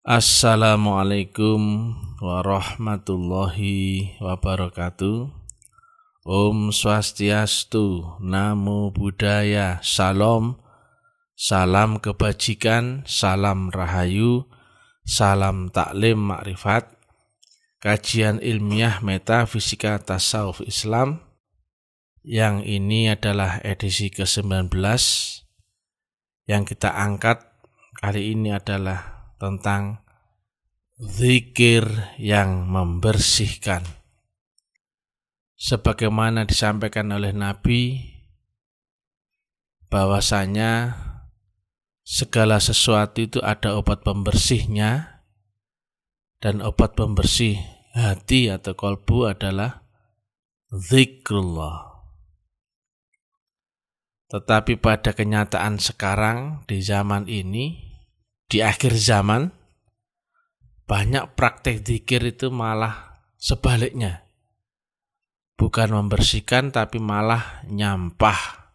Assalamualaikum warahmatullahi wabarakatuh. Om Swastiastu, Namo Buddhaya, Salam, salam kebajikan, salam rahayu, salam taklim makrifat, kajian ilmiah metafisika tasawuf Islam. Yang ini adalah edisi ke-19 yang kita angkat kali ini adalah tentang zikir yang membersihkan. Sebagaimana disampaikan oleh Nabi, bahwasanya segala sesuatu itu ada obat pembersihnya, dan obat pembersih hati atau kolbu adalah zikrullah. Tetapi pada kenyataan sekarang di zaman ini, di akhir zaman banyak praktek zikir itu malah sebaliknya. Bukan membersihkan tapi malah nyampah.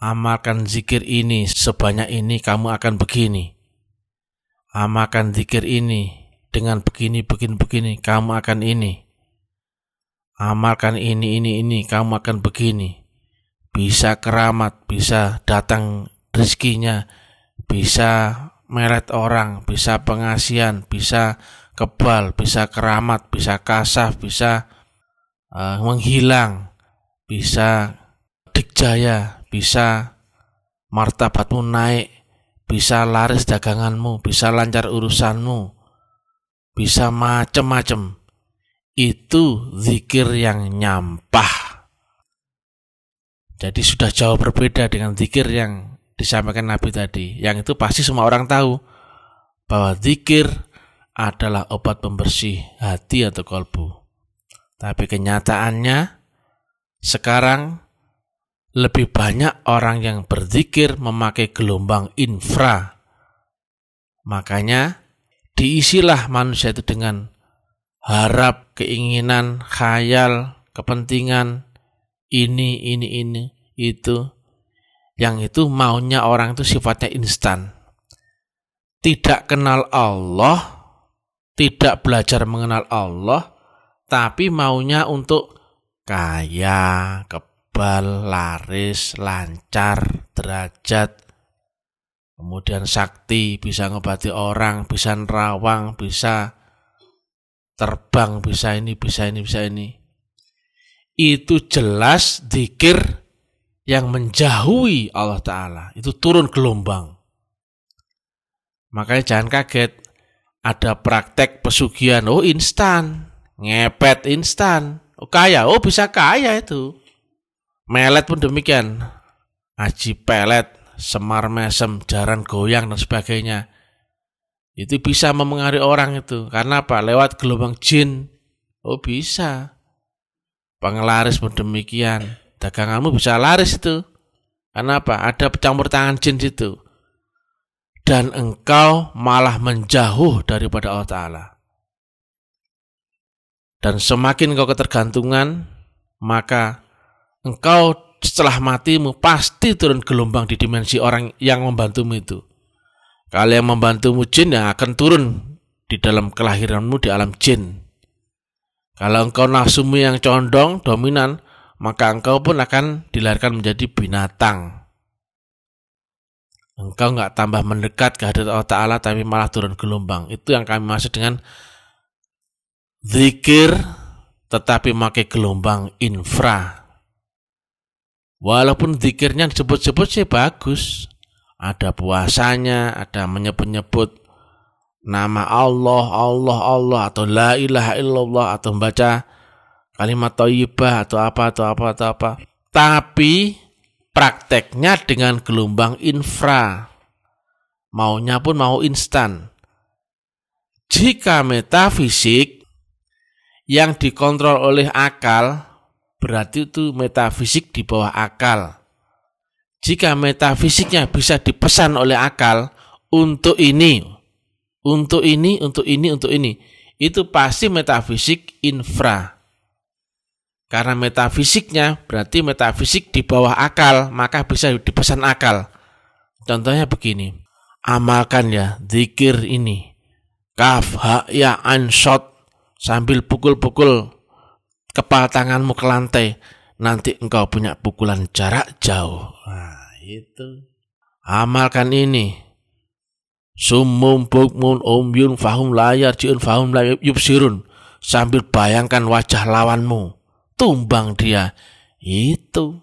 Amalkan zikir ini sebanyak ini kamu akan begini. Amalkan zikir ini dengan begini begini begini kamu akan ini. Amalkan ini ini ini kamu akan begini. Bisa keramat, bisa datang rezekinya, bisa meret orang, bisa pengasian, bisa kebal, bisa keramat, bisa kasah, bisa uh, menghilang, bisa dikjaya, bisa martabatmu naik, bisa laris daganganmu, bisa lancar urusanmu, bisa macem-macem. Itu zikir yang nyampah. Jadi sudah jauh berbeda dengan zikir yang disampaikan Nabi tadi. Yang itu pasti semua orang tahu bahwa zikir adalah obat pembersih hati atau kolbu. Tapi kenyataannya sekarang lebih banyak orang yang berzikir memakai gelombang infra. Makanya diisilah manusia itu dengan harap, keinginan, khayal, kepentingan, ini, ini, ini, itu yang itu maunya orang itu sifatnya instan. Tidak kenal Allah, tidak belajar mengenal Allah, tapi maunya untuk kaya, kebal, laris, lancar, derajat, kemudian sakti, bisa ngobati orang, bisa nerawang, bisa terbang, bisa ini, bisa ini, bisa ini. Itu jelas dikir yang menjauhi Allah Ta'ala itu turun gelombang. Makanya jangan kaget ada praktek pesugihan, oh instan, ngepet instan, oh kaya, oh bisa kaya itu. Melet pun demikian, aji pelet, semar mesem, jaran goyang dan sebagainya. Itu bisa memengaruhi orang itu. Karena apa? Lewat gelombang jin. Oh bisa. Pengelaris pun demikian daganganmu bisa laris itu. Karena apa? Ada campur tangan jin situ. Dan engkau malah menjauh daripada Allah Ta'ala. Dan semakin engkau ketergantungan, maka engkau setelah matimu pasti turun gelombang di dimensi orang yang membantumu itu. Kalau yang membantumu jin yang akan turun di dalam kelahiranmu di alam jin. Kalau engkau nafsumu yang condong, dominan, maka engkau pun akan dilahirkan menjadi binatang. Engkau nggak tambah mendekat ke hadirat Allah Ta'ala tapi malah turun gelombang. Itu yang kami maksud dengan zikir tetapi pakai gelombang infra. Walaupun zikirnya disebut-sebut sih bagus. Ada puasanya, ada menyebut-nyebut nama Allah, Allah, Allah, atau la ilaha illallah, atau membaca kalimat toyibah atau apa atau apa atau apa. Tapi prakteknya dengan gelombang infra. Maunya pun mau instan. Jika metafisik yang dikontrol oleh akal, berarti itu metafisik di bawah akal. Jika metafisiknya bisa dipesan oleh akal untuk ini, untuk ini, untuk ini, untuk ini, itu pasti metafisik infra. Karena metafisiknya berarti metafisik di bawah akal, maka bisa dipesan akal. Contohnya begini, amalkan ya zikir ini. Kaf, ha, ya, shot sambil pukul-pukul kepala tanganmu ke lantai. Nanti engkau punya pukulan jarak jauh. Nah, itu. Amalkan ini. Sumum bukmun umyun fahum layar jiun fahum layar yubsirun. Sambil bayangkan wajah lawanmu. Tumbang dia. Itu.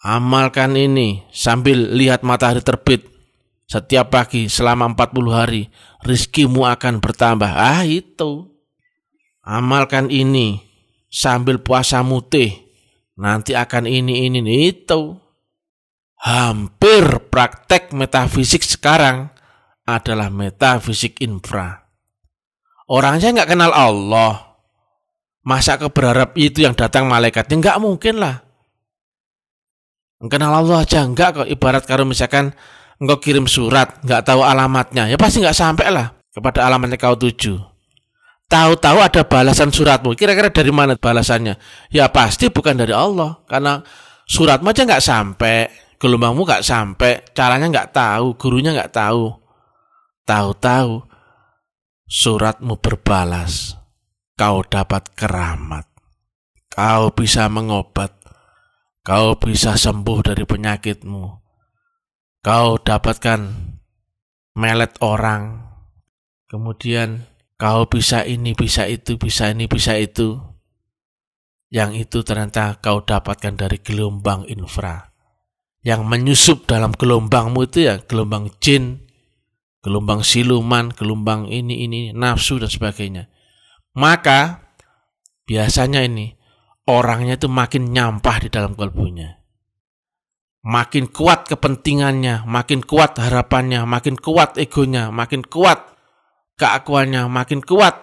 Amalkan ini sambil lihat matahari terbit setiap pagi selama 40 hari, rizkimu akan bertambah. Ah itu. Amalkan ini sambil puasa mutih, nanti akan ini, ini, itu. Hampir praktek metafisik sekarang adalah metafisik infra. Orangnya nggak kenal Allah. Masa keberharap itu yang datang malaikatnya? Nggak mungkin lah. Kenal Allah aja enggak kok ibarat kalau misalkan engkau kirim surat nggak tahu alamatnya ya pasti nggak sampai lah kepada alamatnya kau tuju. Tahu-tahu ada balasan suratmu. Kira-kira dari mana balasannya? Ya pasti bukan dari Allah karena suratmu aja nggak sampai, gelombangmu nggak sampai, caranya nggak tahu, gurunya nggak tahu. Tahu-tahu suratmu berbalas, kau dapat keramat, kau bisa mengobat Kau bisa sembuh dari penyakitmu. Kau dapatkan melet orang. Kemudian kau bisa ini, bisa itu, bisa ini, bisa itu. Yang itu ternyata kau dapatkan dari gelombang infra. Yang menyusup dalam gelombangmu itu ya gelombang jin, gelombang siluman, gelombang ini, ini, nafsu dan sebagainya. Maka biasanya ini orangnya itu makin nyampah di dalam kalbunya. Makin kuat kepentingannya, makin kuat harapannya, makin kuat egonya, makin kuat keakuannya, makin kuat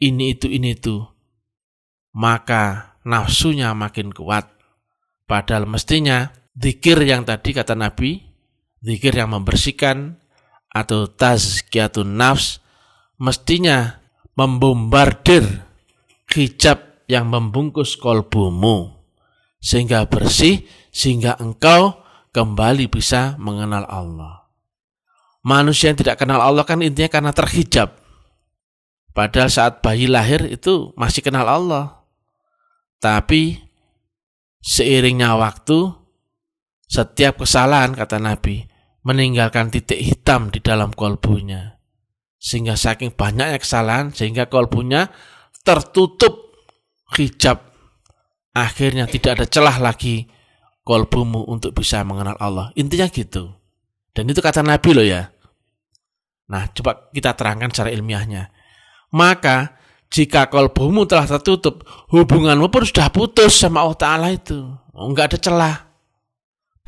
ini itu ini itu. Maka nafsunya makin kuat. Padahal mestinya zikir yang tadi kata Nabi, zikir yang membersihkan atau tazkiyatun nafs mestinya membombardir hijab yang membungkus kolbumu sehingga bersih sehingga engkau kembali bisa mengenal Allah. Manusia yang tidak kenal Allah kan intinya karena terhijab. Padahal saat bayi lahir itu masih kenal Allah. Tapi seiringnya waktu setiap kesalahan kata Nabi meninggalkan titik hitam di dalam kolbunya. Sehingga saking banyaknya kesalahan sehingga kolbunya tertutup hijab akhirnya tidak ada celah lagi kolbumu untuk bisa mengenal Allah. Intinya gitu. Dan itu kata Nabi loh ya. Nah, coba kita terangkan secara ilmiahnya. Maka, jika kolbumu telah tertutup, hubunganmu pun sudah putus sama Allah Ta'ala itu. Enggak ada celah.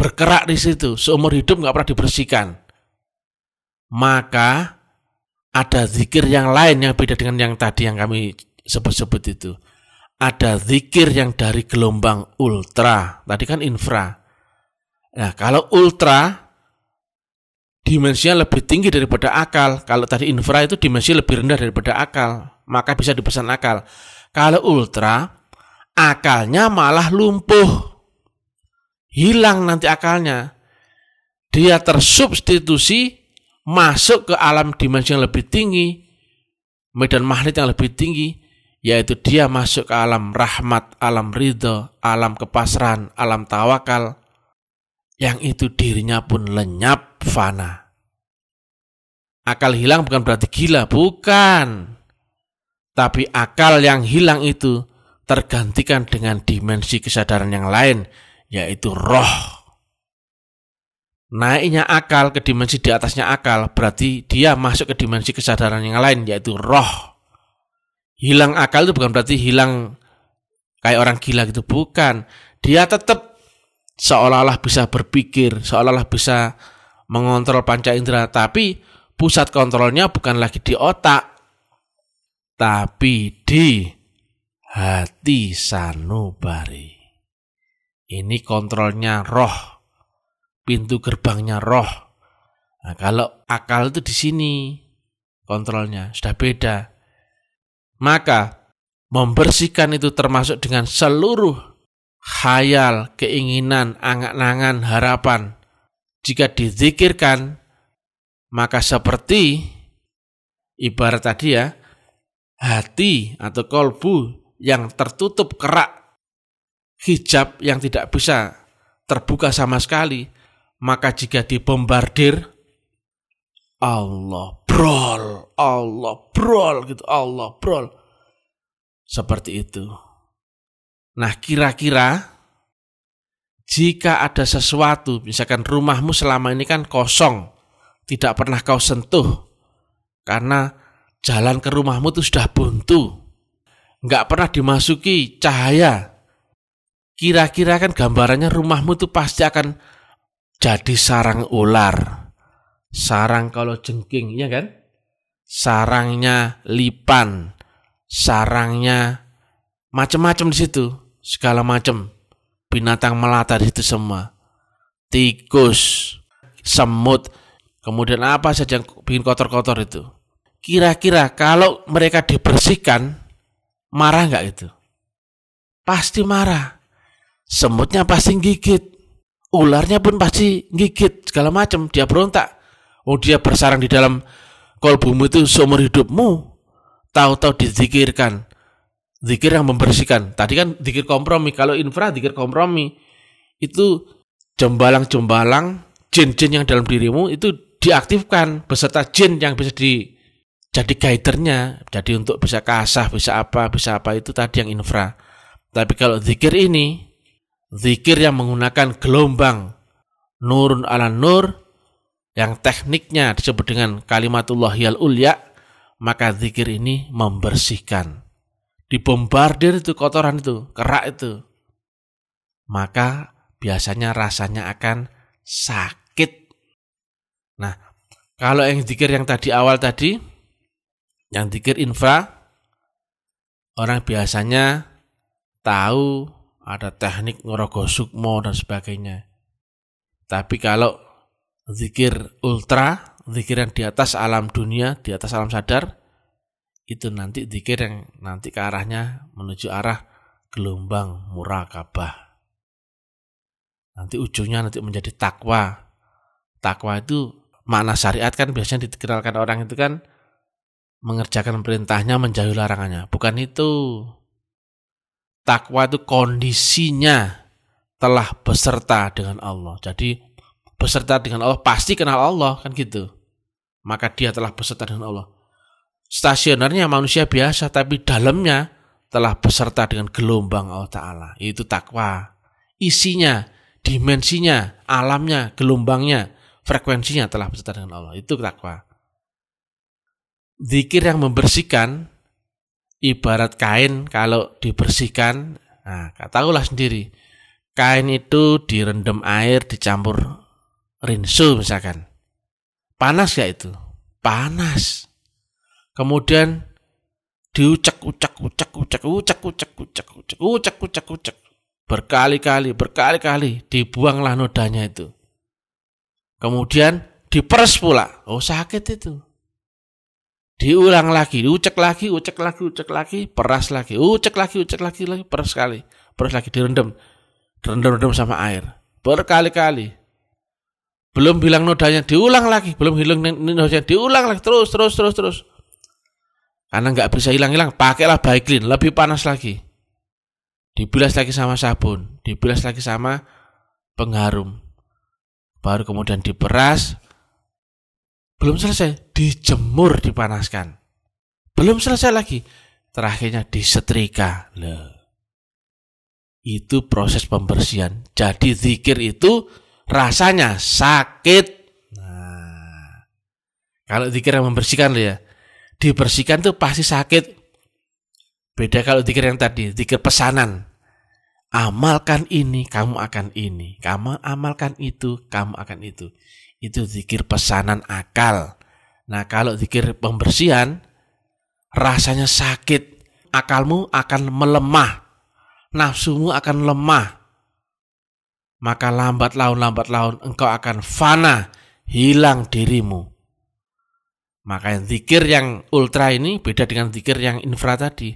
Berkerak di situ, seumur hidup enggak pernah dibersihkan. Maka, ada zikir yang lain yang beda dengan yang tadi yang kami sebut-sebut itu ada zikir yang dari gelombang ultra. Tadi kan infra. Nah, kalau ultra dimensinya lebih tinggi daripada akal. Kalau tadi infra itu dimensi lebih rendah daripada akal, maka bisa dipesan akal. Kalau ultra, akalnya malah lumpuh. Hilang nanti akalnya. Dia tersubstitusi masuk ke alam dimensi yang lebih tinggi, medan magnet yang lebih tinggi, yaitu dia masuk ke alam rahmat, alam ridho, alam kepasrahan, alam tawakal, yang itu dirinya pun lenyap fana. Akal hilang bukan berarti gila, bukan. Tapi akal yang hilang itu tergantikan dengan dimensi kesadaran yang lain, yaitu roh. Naiknya akal ke dimensi di atasnya akal berarti dia masuk ke dimensi kesadaran yang lain, yaitu roh hilang akal itu bukan berarti hilang kayak orang gila gitu, bukan. Dia tetap seolah-olah bisa berpikir, seolah-olah bisa mengontrol panca indera, tapi pusat kontrolnya bukan lagi di otak, tapi di hati sanubari. Ini kontrolnya roh, pintu gerbangnya roh. Nah, kalau akal itu di sini kontrolnya sudah beda. Maka membersihkan itu termasuk dengan seluruh khayal, keinginan, angan-angan, harapan. Jika dizikirkan, maka seperti Ibarat tadi ya, hati atau kolbu yang tertutup kerak, hijab yang tidak bisa terbuka sama sekali, maka jika dibombardir, Allah brol, Allah brol gitu, Allah brol. Seperti itu. Nah kira-kira jika ada sesuatu, misalkan rumahmu selama ini kan kosong, tidak pernah kau sentuh, karena jalan ke rumahmu itu sudah buntu, nggak pernah dimasuki cahaya, kira-kira kan gambarannya rumahmu itu pasti akan jadi sarang ular. Sarang kalau jengking, ya kan? Sarangnya lipan, sarangnya macam-macam di situ, segala macam binatang melata di situ semua. Tikus, semut, kemudian apa saja yang bikin kotor-kotor itu. Kira-kira kalau mereka dibersihkan, marah nggak itu? Pasti marah semutnya pasti gigit, ularnya pun pasti gigit, segala macam. Dia berontak. Oh dia bersarang di dalam kolbumu itu seumur hidupmu. Tahu-tahu dizikirkan. Zikir yang membersihkan. Tadi kan zikir kompromi. Kalau infra zikir kompromi. Itu jembalang-jembalang jin-jin yang dalam dirimu itu diaktifkan beserta jin yang bisa di jadi guidernya. Jadi untuk bisa kasah, bisa apa, bisa apa itu tadi yang infra. Tapi kalau zikir ini zikir yang menggunakan gelombang nurun ala nur yang tekniknya disebut dengan kalimatullah yal ulya maka zikir ini membersihkan. Dibombardir itu kotoran itu kerak itu. Maka biasanya rasanya akan sakit. Nah kalau yang zikir yang tadi awal tadi yang zikir infra orang biasanya tahu ada teknik ngorogo sukmo dan sebagainya. Tapi kalau zikir ultra, zikir yang di atas alam dunia, di atas alam sadar, itu nanti zikir yang nanti ke arahnya menuju arah gelombang murakabah. Nanti ujungnya nanti menjadi takwa. Takwa itu makna syariat kan biasanya dikenalkan orang itu kan mengerjakan perintahnya menjauhi larangannya. Bukan itu. Takwa itu kondisinya telah beserta dengan Allah. Jadi beserta dengan Allah pasti kenal Allah kan gitu. Maka dia telah beserta dengan Allah. Stasionernya manusia biasa tapi dalamnya telah beserta dengan gelombang Allah Ta'ala. Itu takwa. Isinya, dimensinya, alamnya, gelombangnya, frekuensinya telah beserta dengan Allah. Itu takwa. Zikir yang membersihkan ibarat kain kalau dibersihkan, nah tahulah sendiri. Kain itu direndam air dicampur rinso misalkan. Panas gak itu? Panas. Kemudian diucek ucek ucek ucek ucek ucek ucek ucek ucek ucek ucek berkali-kali berkali-kali dibuanglah nodanya itu. Kemudian diperes pula. Oh sakit itu diulang lagi, ucek lagi, ucek lagi, ucek lagi, peras lagi, ucek lagi, ucek lagi, lagi peras sekali, peras lagi direndam, direndam-rendam sama air, berkali-kali. Belum bilang nodanya, diulang lagi, belum hilang nodanya, diulang lagi, terus, terus, terus, terus. Karena nggak bisa hilang-hilang, pakailah Baiklin, lebih panas lagi. Dibilas lagi sama sabun, dibilas lagi sama pengharum. Baru kemudian diperas, belum selesai, dijemur, dipanaskan. Belum selesai lagi, terakhirnya disetrika. Loh. Itu proses pembersihan. Jadi zikir itu rasanya sakit. Nah, kalau zikir yang membersihkan ya, dibersihkan tuh pasti sakit. Beda kalau zikir yang tadi, zikir pesanan. Amalkan ini, kamu akan ini. Kamu amalkan itu, kamu akan itu itu zikir pesanan akal. Nah, kalau zikir pembersihan rasanya sakit, akalmu akan melemah, nafsumu akan lemah. Maka lambat laun lambat laun engkau akan fana, hilang dirimu. Maka zikir yang ultra ini beda dengan zikir yang infra tadi.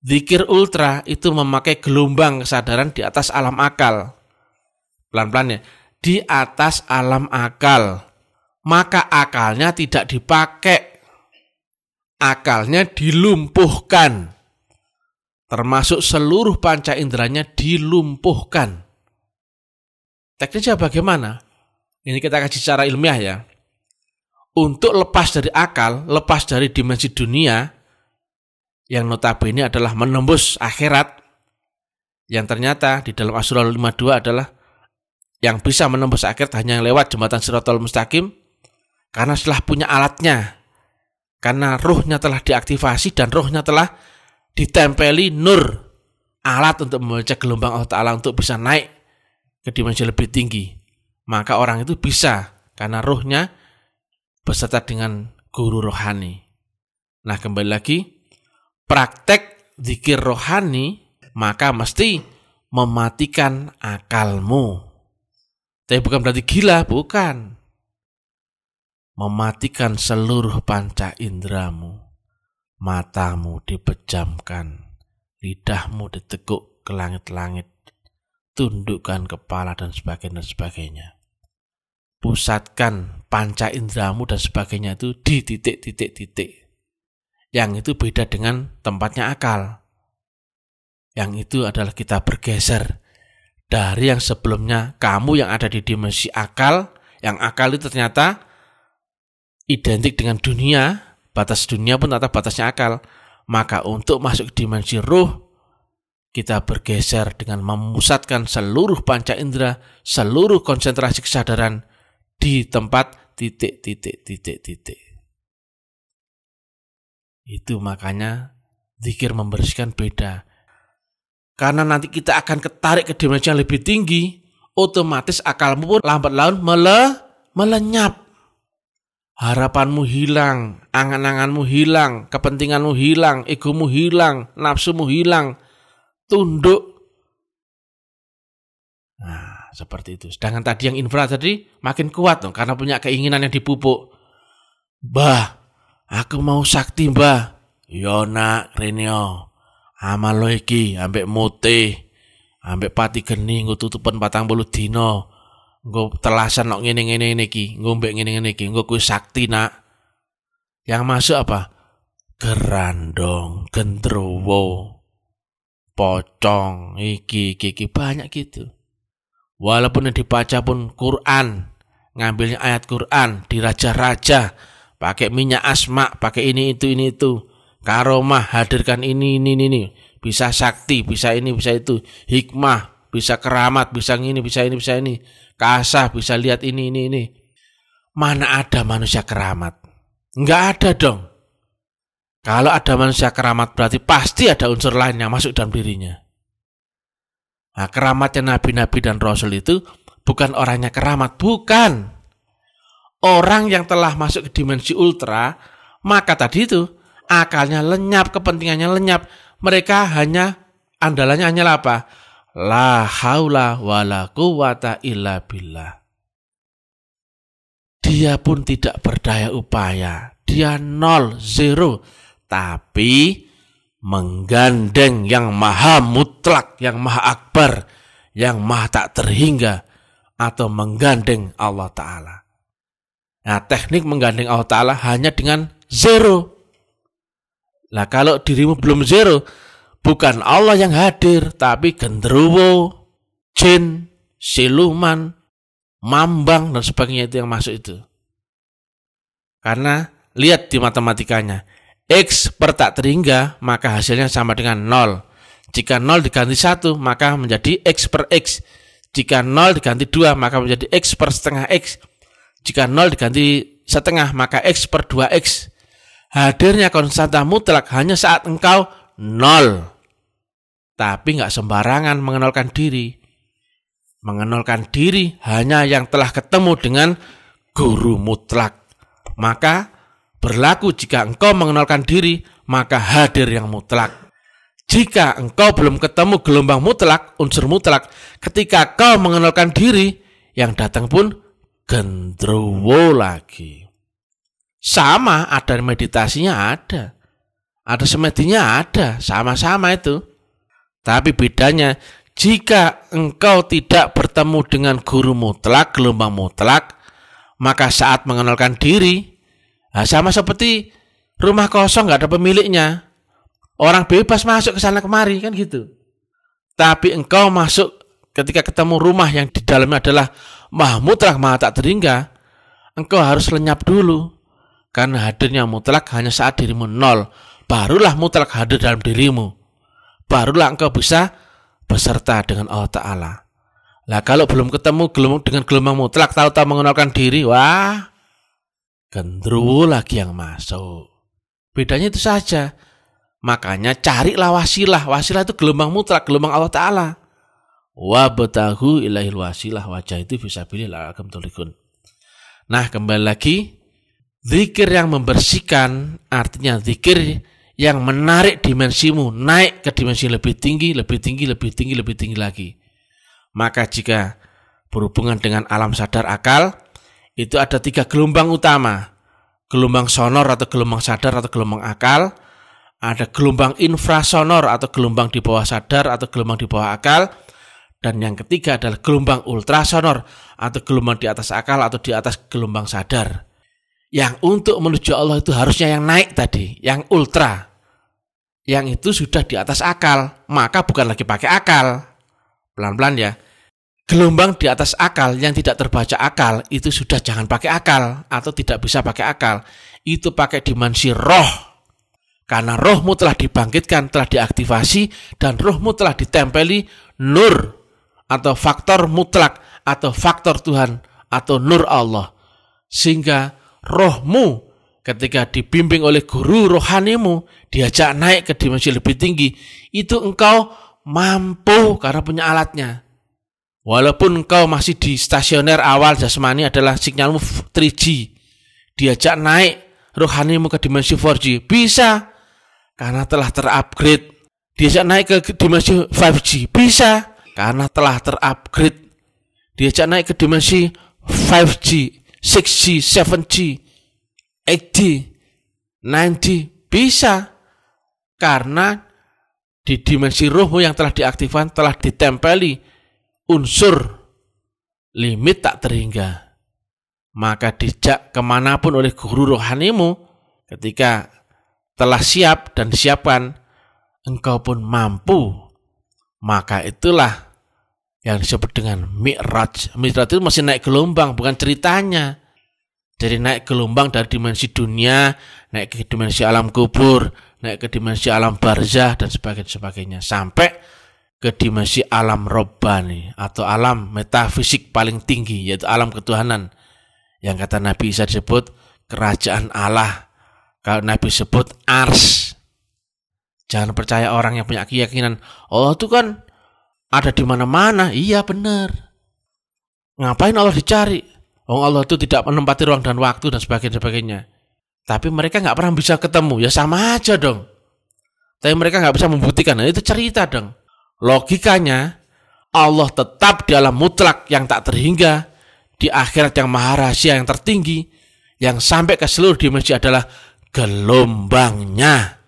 Zikir ultra itu memakai gelombang kesadaran di atas alam akal. Pelan-pelan ya di atas alam akal. Maka akalnya tidak dipakai. akalnya dilumpuhkan. Termasuk seluruh panca inderanya dilumpuhkan. Teknisnya bagaimana? Ini kita kasih secara ilmiah ya. Untuk lepas dari akal, lepas dari dimensi dunia, yang notabene adalah menembus akhirat, yang ternyata di dalam Asurah 52 adalah yang bisa menembus akhirat hanya lewat jembatan Siratul Mustaqim, karena setelah punya alatnya, karena ruhnya telah diaktifasi dan ruhnya telah ditempeli nur alat untuk membaca gelombang Allah Ta'ala untuk bisa naik ke dimensi lebih tinggi. Maka orang itu bisa karena ruhnya beserta dengan guru rohani. Nah kembali lagi, praktek zikir rohani maka mesti mematikan akalmu. Tapi bukan berarti gila, bukan. Mematikan seluruh panca indramu matamu dipejamkan, lidahmu diteguk ke langit-langit, tundukkan kepala dan sebagainya dan sebagainya. Pusatkan panca indramu dan sebagainya itu di titik-titik-titik. Yang itu beda dengan tempatnya akal. Yang itu adalah kita bergeser dari yang sebelumnya kamu yang ada di dimensi akal, yang akal itu ternyata identik dengan dunia, batas dunia pun tetap batasnya akal. Maka untuk masuk dimensi ruh, kita bergeser dengan memusatkan seluruh panca indera, seluruh konsentrasi kesadaran di tempat titik-titik-titik-titik. Itu makanya zikir membersihkan beda. Karena nanti kita akan ketarik ke dimensi yang lebih tinggi, otomatis akalmu pun lambat laun mele, melenyap harapanmu hilang, angan-anganmu hilang, kepentinganmu hilang, egomu hilang, nafsumu hilang, tunduk. Nah, seperti itu. Sedangkan tadi yang infra tadi makin kuat dong, karena punya keinginan yang dipupuk. Bah, aku mau sakti mbah. Yo nak, Renio. Amal lo iki, ambek mute, ambek pati geni, ngututupan patang bulu dino Nggo telasan nok ngene-ngene iki, ngombe ngene-ngene iki, nggo kuwi sakti nak. Yang masuk apa? Gerandong, gendrowo, pocong, iki, iki, iki banyak gitu. Walaupun yang dibaca pun Quran, ngambilnya ayat Quran di raja-raja, pakai minyak asma, pakai ini itu ini itu, karomah hadirkan ini ini ini, bisa sakti, bisa ini bisa itu, hikmah, bisa keramat, bisa ini bisa ini bisa ini kasah bisa lihat ini ini ini. Mana ada manusia keramat? Enggak ada dong. Kalau ada manusia keramat berarti pasti ada unsur lain yang masuk dalam dirinya. Nah, keramatnya nabi-nabi dan rasul itu bukan orangnya keramat, bukan. Orang yang telah masuk ke dimensi ultra, maka tadi itu akalnya lenyap, kepentingannya lenyap. Mereka hanya andalannya hanyalah apa? La haula la quwata illa billah. Dia pun tidak berdaya upaya. Dia nol, zero. Tapi menggandeng yang maha mutlak, yang maha akbar, yang maha tak terhingga. Atau menggandeng Allah Ta'ala. Nah teknik menggandeng Allah Ta'ala hanya dengan zero. Nah kalau dirimu belum zero, bukan Allah yang hadir, tapi genderuwo, jin, siluman, mambang, dan sebagainya itu yang masuk itu. Karena lihat di matematikanya, X per tak terhingga, maka hasilnya sama dengan 0. Jika 0 diganti 1, maka menjadi X per X. Jika 0 diganti 2, maka menjadi X per setengah X. Jika 0 diganti setengah, maka X per 2X. Hadirnya konstanta mutlak hanya saat engkau 0. Tapi nggak sembarangan mengenalkan diri. Mengenalkan diri hanya yang telah ketemu dengan guru mutlak. Maka berlaku jika engkau mengenalkan diri, maka hadir yang mutlak. Jika engkau belum ketemu gelombang mutlak, unsur mutlak, ketika kau mengenalkan diri, yang datang pun gendrowo lagi. Sama ada meditasinya ada. Ada semedinya ada, sama-sama itu. Tapi bedanya jika engkau tidak bertemu dengan guru mutlak, gelombang mutlak, maka saat mengenalkan diri, nah sama seperti Rumah kosong nggak ada pemiliknya. Orang bebas masuk ke sana kemari kan gitu. Tapi engkau masuk ketika ketemu rumah yang di dalamnya adalah mahmutlak maha tak terhingga, engkau harus lenyap dulu. Karena hadirnya mutlak hanya saat dirimu nol. Barulah mutlak hadir dalam dirimu. Barulah engkau bisa beserta dengan Allah Ta'ala. Lah kalau belum ketemu gelombang dengan gelombang mutlak tahu-tahu mengenalkan diri, wah, gendruwo lagi yang masuk. Bedanya itu saja. Makanya carilah wasilah. Wasilah itu gelombang mutlak, gelombang Allah Ta'ala. Wa betahu ilahil wasilah wajah itu bisa pilih tulikun. Nah kembali lagi, zikir yang membersihkan artinya zikir yang menarik dimensimu naik ke dimensi lebih tinggi, lebih tinggi, lebih tinggi, lebih tinggi lagi. Maka jika berhubungan dengan alam sadar akal, itu ada tiga gelombang utama gelombang sonor atau gelombang sadar atau gelombang akal, ada gelombang infrasonor atau gelombang di bawah sadar atau gelombang di bawah akal, dan yang ketiga adalah gelombang ultrasonor atau gelombang di atas akal atau di atas gelombang sadar. Yang untuk menuju Allah itu harusnya yang naik tadi, yang ultra. Yang itu sudah di atas akal, maka bukan lagi pakai akal. Pelan-pelan ya. Gelombang di atas akal yang tidak terbaca akal itu sudah jangan pakai akal atau tidak bisa pakai akal. Itu pakai dimensi roh. Karena rohmu telah dibangkitkan, telah diaktifasi, dan rohmu telah ditempeli nur atau faktor mutlak atau faktor Tuhan atau nur Allah. Sehingga rohmu ketika dibimbing oleh guru rohanimu, diajak naik ke dimensi lebih tinggi, itu engkau mampu karena punya alatnya Walaupun engkau masih di stasioner awal jasmani adalah sinyalmu 3G. Diajak naik rohanimu ke dimensi 4G. Bisa. Karena telah terupgrade. Diajak naik ke dimensi 5G. Bisa. Karena telah terupgrade. Diajak naik ke dimensi 5G, 6G, 7G, 8G, 9G. Bisa. Karena di dimensi rohmu yang telah diaktifkan telah ditempeli unsur limit tak terhingga. Maka dijak ke mana pun oleh guru rohanimu ketika telah siap dan disiapkan, engkau pun mampu. Maka itulah yang disebut dengan mi'raj. Mi'raj itu masih naik gelombang, bukan ceritanya. Jadi naik gelombang dari dimensi dunia, naik ke dimensi alam kubur, naik ke dimensi alam barzah, dan sebagainya. Sampai ke dimensi alam robbani atau alam metafisik paling tinggi yaitu alam ketuhanan yang kata Nabi Isa disebut kerajaan Allah kalau Nabi sebut ars jangan percaya orang yang punya keyakinan Allah itu kan ada di mana-mana. Iya benar ngapain Allah dicari? Oh Allah itu tidak menempati ruang dan waktu dan sebagainya sebagainya. Tapi mereka nggak pernah bisa ketemu. Ya sama aja dong. Tapi mereka nggak bisa membuktikan. Nah, itu cerita dong. Logikanya, Allah tetap di alam mutlak yang tak terhingga, di akhirat yang maha rahasia yang tertinggi, yang sampai ke seluruh dimensi adalah gelombangnya.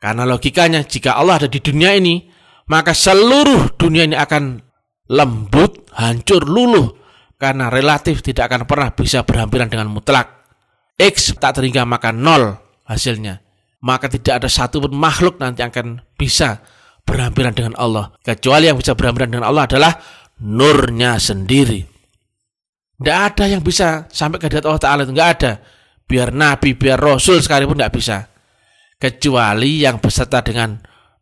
Karena logikanya, jika Allah ada di dunia ini, maka seluruh dunia ini akan lembut, hancur, luluh, karena relatif tidak akan pernah bisa berhampiran dengan mutlak. X tak terhingga maka nol hasilnya. Maka tidak ada satupun makhluk nanti akan bisa berhampiran dengan Allah. Kecuali yang bisa berhampiran dengan Allah adalah nurnya sendiri. Tidak ada yang bisa sampai ke hadirat Allah Ta'ala. Tidak ada. Biar Nabi, biar Rasul sekalipun tidak bisa. Kecuali yang beserta dengan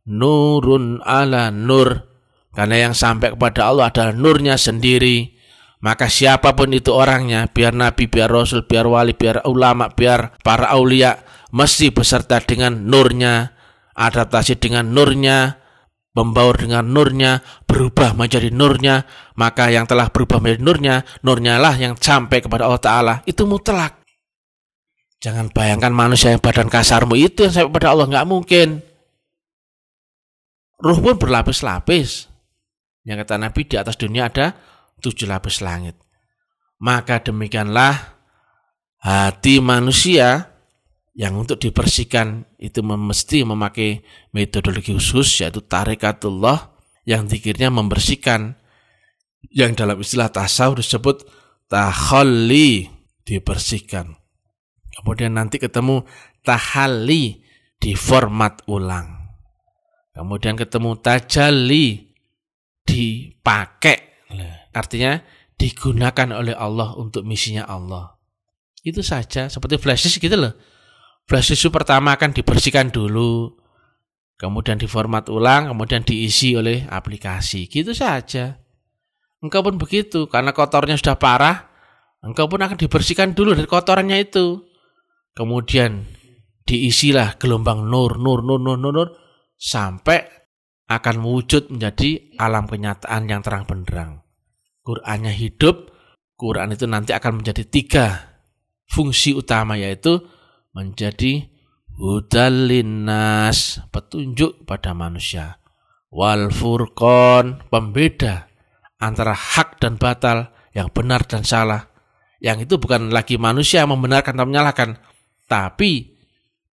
nurun ala nur. Karena yang sampai kepada Allah adalah nurnya sendiri. Maka siapa pun itu orangnya, biar Nabi, biar Rasul, biar wali, biar ulama, biar para aulia, mesti beserta dengan nurnya, adaptasi dengan nurnya, membaur dengan nurnya, berubah menjadi nurnya, maka yang telah berubah menjadi nurnya, nurnya lah yang sampai kepada Allah Ta'ala. Itu mutlak. Jangan bayangkan manusia yang badan kasarmu itu yang sampai kepada Allah. Nggak mungkin. Ruh pun berlapis-lapis. Yang kata Nabi di atas dunia ada tujuh lapis langit. Maka demikianlah hati manusia yang untuk dibersihkan itu mesti memakai metodologi khusus yaitu tarikatullah yang dikirnya membersihkan yang dalam istilah tasawuf disebut tahalli dibersihkan Kemudian nanti ketemu tahali di format ulang. Kemudian ketemu tajalli dipakai. Artinya digunakan oleh Allah untuk misinya Allah. Itu saja seperti flash disk gitu loh. Flash disk pertama akan dibersihkan dulu, kemudian diformat ulang, kemudian diisi oleh aplikasi. Gitu saja. Engkau pun begitu, karena kotornya sudah parah, engkau pun akan dibersihkan dulu dari kotorannya itu. Kemudian diisilah gelombang nur, nur, nur, nur, nur, nur sampai akan wujud menjadi alam kenyataan yang terang benderang. Qurannya hidup, Quran itu nanti akan menjadi tiga fungsi utama yaitu menjadi hudalinas, petunjuk pada manusia. Wal furqon, pembeda antara hak dan batal, yang benar dan salah. Yang itu bukan lagi manusia yang membenarkan atau menyalahkan, tapi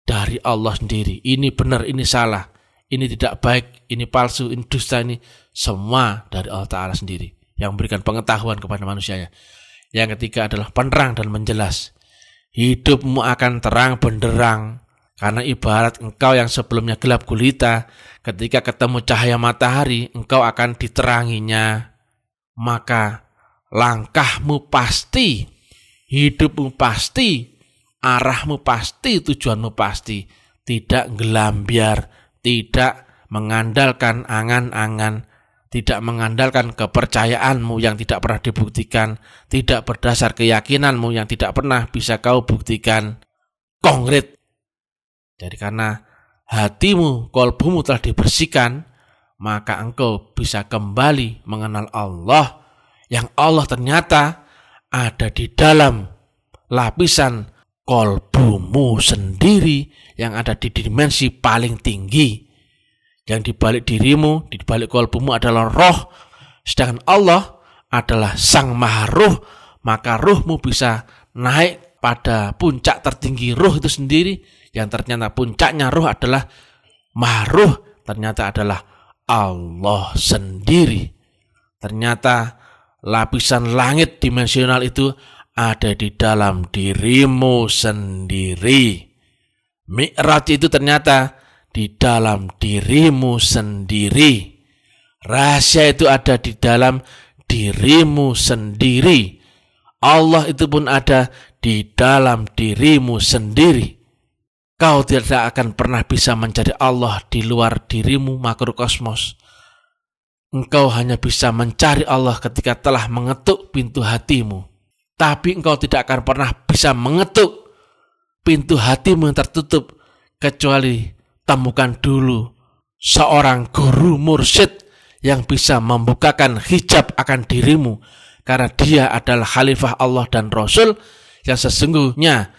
dari Allah sendiri. Ini benar, ini salah, ini tidak baik, ini palsu, ini dusta, ini semua dari Allah Ta'ala sendiri yang memberikan pengetahuan kepada manusianya. Yang ketiga adalah penerang dan menjelas. Hidupmu akan terang benderang. Karena ibarat engkau yang sebelumnya gelap gulita, ketika ketemu cahaya matahari, engkau akan diteranginya. Maka langkahmu pasti, hidupmu pasti, arahmu pasti, tujuanmu pasti. Tidak gelambiar, tidak mengandalkan angan-angan, tidak mengandalkan kepercayaanmu yang tidak pernah dibuktikan, tidak berdasar keyakinanmu yang tidak pernah bisa kau buktikan konkret. Jadi karena hatimu, kolbumu telah dibersihkan, maka engkau bisa kembali mengenal Allah yang Allah ternyata ada di dalam lapisan kolbumu sendiri yang ada di dimensi paling tinggi. Yang di balik dirimu, di balik kolbumu adalah roh, sedangkan Allah adalah sang maha roh, maka rohmu bisa naik pada puncak tertinggi roh itu sendiri, yang ternyata puncaknya roh adalah maha roh, ternyata adalah Allah sendiri. Ternyata lapisan langit dimensional itu ada di dalam dirimu sendiri. Mi'raj itu ternyata di dalam dirimu sendiri. Rahasia itu ada di dalam dirimu sendiri. Allah itu pun ada di dalam dirimu sendiri. Kau tidak akan pernah bisa mencari Allah di luar dirimu makrokosmos. Engkau hanya bisa mencari Allah ketika telah mengetuk pintu hatimu. Tapi engkau tidak akan pernah bisa mengetuk pintu hatimu yang tertutup kecuali temukan dulu seorang guru mursyid yang bisa membukakan hijab akan dirimu karena dia adalah khalifah Allah dan Rasul yang sesungguhnya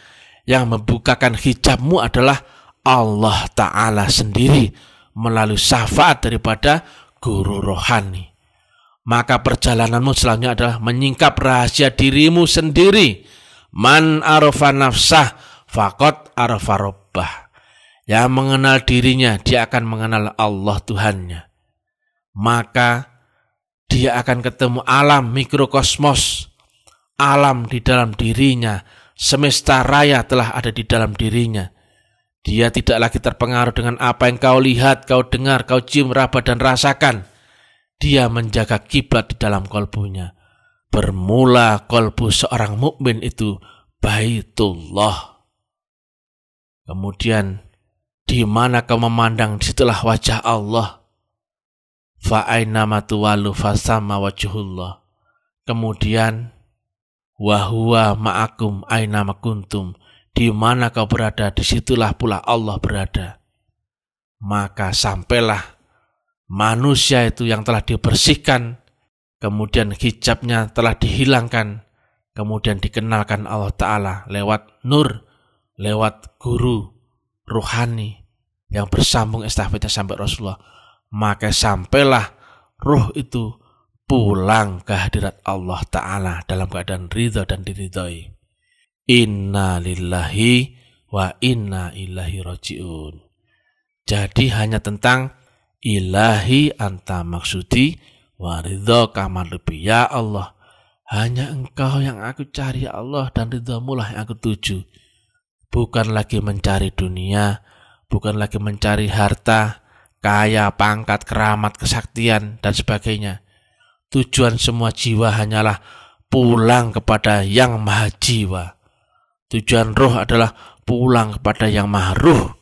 yang membukakan hijabmu adalah Allah Ta'ala sendiri melalui syafaat daripada guru rohani. Maka perjalananmu selanjutnya adalah menyingkap rahasia dirimu sendiri. Man arafa nafsah fakot arafa robbah yang mengenal dirinya, dia akan mengenal Allah Tuhannya. Maka dia akan ketemu alam mikrokosmos, alam di dalam dirinya, semesta raya telah ada di dalam dirinya. Dia tidak lagi terpengaruh dengan apa yang kau lihat, kau dengar, kau cium, raba, dan rasakan. Dia menjaga kiblat di dalam kolbunya. Bermula kolbu seorang mukmin itu baitullah. Kemudian di mana kau memandang di situlah wajah Allah. Fa'aina matuwalu fasama wajhullah. Kemudian wahwa ma'akum aina makuntum. Di mana kau berada, di situlah pula Allah berada. Maka sampailah manusia itu yang telah dibersihkan, kemudian hijabnya telah dihilangkan, kemudian dikenalkan Allah Ta'ala lewat nur, lewat guru, rohani yang bersambung estafetnya sampai Rasulullah, maka sampailah roh itu pulang ke hadirat Allah Ta'ala dalam keadaan ridha dan diridhoi. Inna lillahi wa inna ilahi roji'un. Jadi hanya tentang ilahi anta maksudi wa ridho kamar lebih. Ya Allah, hanya engkau yang aku cari ya Allah dan ridhamu lah yang aku tuju. bukan lagi mencari dunia, bukan lagi mencari harta, kaya, pangkat, keramat, kesaktian, dan sebagainya. Tujuan semua jiwa hanyalah pulang kepada yang maha jiwa. Tujuan roh adalah pulang kepada yang maha ruh.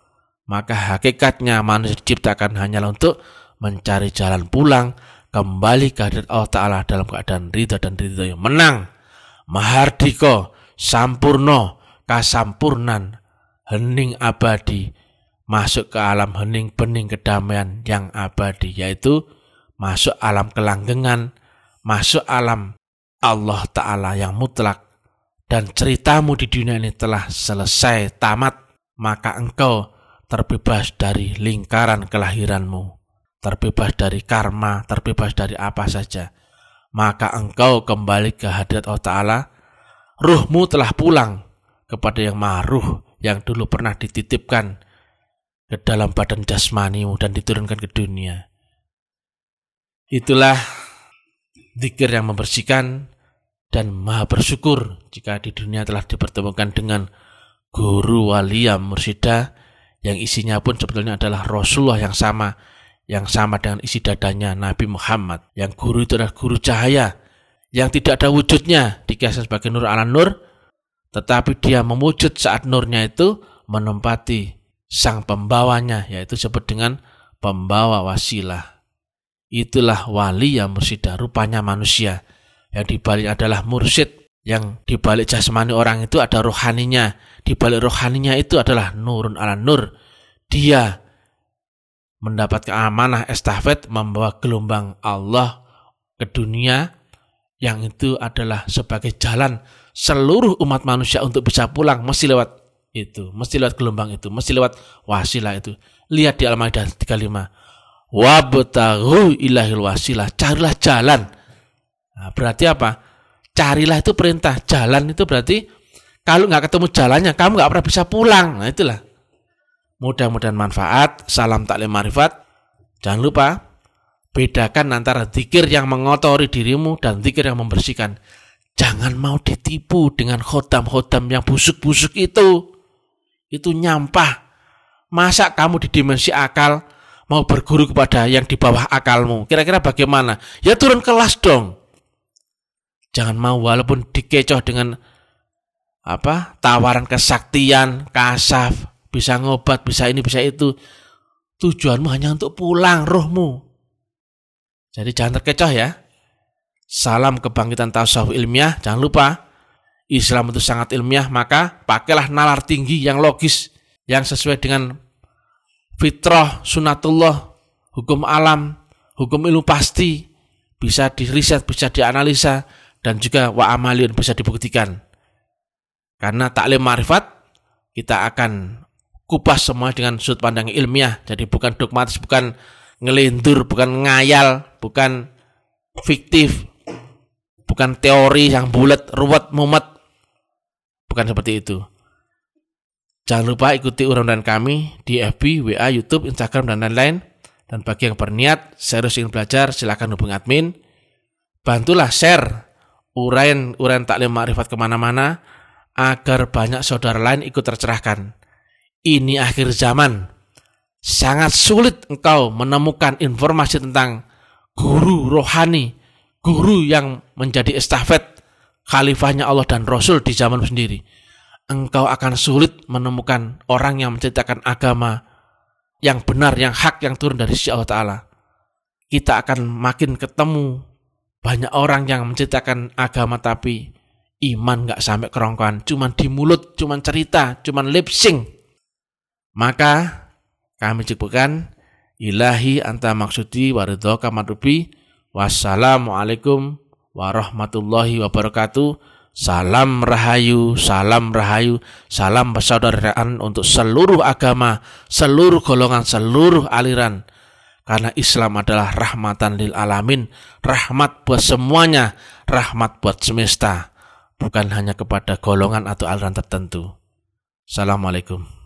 Maka hakikatnya manusia diciptakan hanyalah untuk mencari jalan pulang kembali ke hadirat Allah Ta'ala dalam keadaan ridha dan ridha yang menang. Mahardiko, sampurno, kasampurnan, hening abadi, masuk ke alam hening bening kedamaian yang abadi, yaitu masuk alam kelanggengan, masuk alam Allah Ta'ala yang mutlak, dan ceritamu di dunia ini telah selesai tamat, maka engkau terbebas dari lingkaran kelahiranmu, terbebas dari karma, terbebas dari apa saja. Maka engkau kembali ke hadirat Allah Ta'ala, ruhmu telah pulang kepada yang maruh yang dulu pernah dititipkan ke dalam badan jasmanimu dan diturunkan ke dunia. Itulah zikir yang membersihkan dan maha bersyukur jika di dunia telah dipertemukan dengan guru walia mursida yang isinya pun sebetulnya adalah Rasulullah yang sama yang sama dengan isi dadanya Nabi Muhammad. Yang guru itu adalah guru cahaya yang tidak ada wujudnya dikasih sebagai nur ala nur tetapi dia memujud saat nurnya itu menempati sang pembawanya yaitu disebut dengan pembawa wasilah. Itulah wali yang mursyida rupanya manusia. Yang dibalik adalah mursyid yang dibalik jasmani orang itu ada rohaninya dibalik rohaninya itu adalah nurun ala nur dia mendapat keamanah estafet membawa gelombang Allah ke dunia yang itu adalah sebagai jalan seluruh umat manusia untuk bisa pulang mesti lewat itu, mesti lewat gelombang itu, mesti lewat wasilah itu. Lihat di Al-Maidah 35. Wabtaghu ilahil wasilah, carilah jalan Nah, berarti apa? Carilah itu perintah. Jalan itu berarti kalau nggak ketemu jalannya, kamu nggak pernah bisa pulang. Nah itulah. Mudah-mudahan manfaat. Salam taklim marifat. Jangan lupa bedakan antara zikir yang mengotori dirimu dan zikir yang membersihkan. Jangan mau ditipu dengan khotam-khotam yang busuk-busuk itu. Itu nyampah. Masa kamu di dimensi akal mau berguru kepada yang di bawah akalmu? Kira-kira bagaimana? Ya turun kelas dong. Jangan mau walaupun dikecoh dengan apa tawaran kesaktian, kasaf, bisa ngobat, bisa ini, bisa itu. Tujuanmu hanya untuk pulang rohmu. Jadi jangan terkecoh ya. Salam kebangkitan tasawuf ilmiah. Jangan lupa Islam itu sangat ilmiah, maka pakailah nalar tinggi yang logis, yang sesuai dengan fitrah, sunatullah, hukum alam, hukum ilmu pasti, bisa diriset, bisa dianalisa, dan juga wa amalin bisa dibuktikan. Karena taklim marifat kita akan kupas semua dengan sudut pandang ilmiah. Jadi bukan dogmatis, bukan ngelindur, bukan ngayal, bukan fiktif, bukan teori yang bulat, ruwet, mumet. Bukan seperti itu. Jangan lupa ikuti uraian kami di FB, WA, YouTube, Instagram, dan lain-lain. Dan bagi yang berniat, serius ingin belajar, silakan hubungi admin. Bantulah share uraian uraian taklim makrifat ke mana-mana agar banyak saudara lain ikut tercerahkan. Ini akhir zaman. Sangat sulit engkau menemukan informasi tentang guru rohani, guru yang menjadi estafet khalifahnya Allah dan Rasul di zaman sendiri. Engkau akan sulit menemukan orang yang menceritakan agama yang benar, yang hak, yang turun dari sisi Allah Ta'ala. Kita akan makin ketemu banyak orang yang menceritakan agama tapi iman nggak sampai kerongkongan, cuman di mulut, cuman cerita, cuman lip sync. Maka kami cukupkan ilahi anta maksudi waridhoka madrubi wassalamualaikum warahmatullahi wabarakatuh. Salam rahayu salam rahayu salam persaudaraan untuk seluruh agama seluruh golongan seluruh aliran karena Islam adalah rahmatan lil alamin, rahmat buat semuanya, rahmat buat semesta, bukan hanya kepada golongan atau aliran tertentu. Assalamualaikum.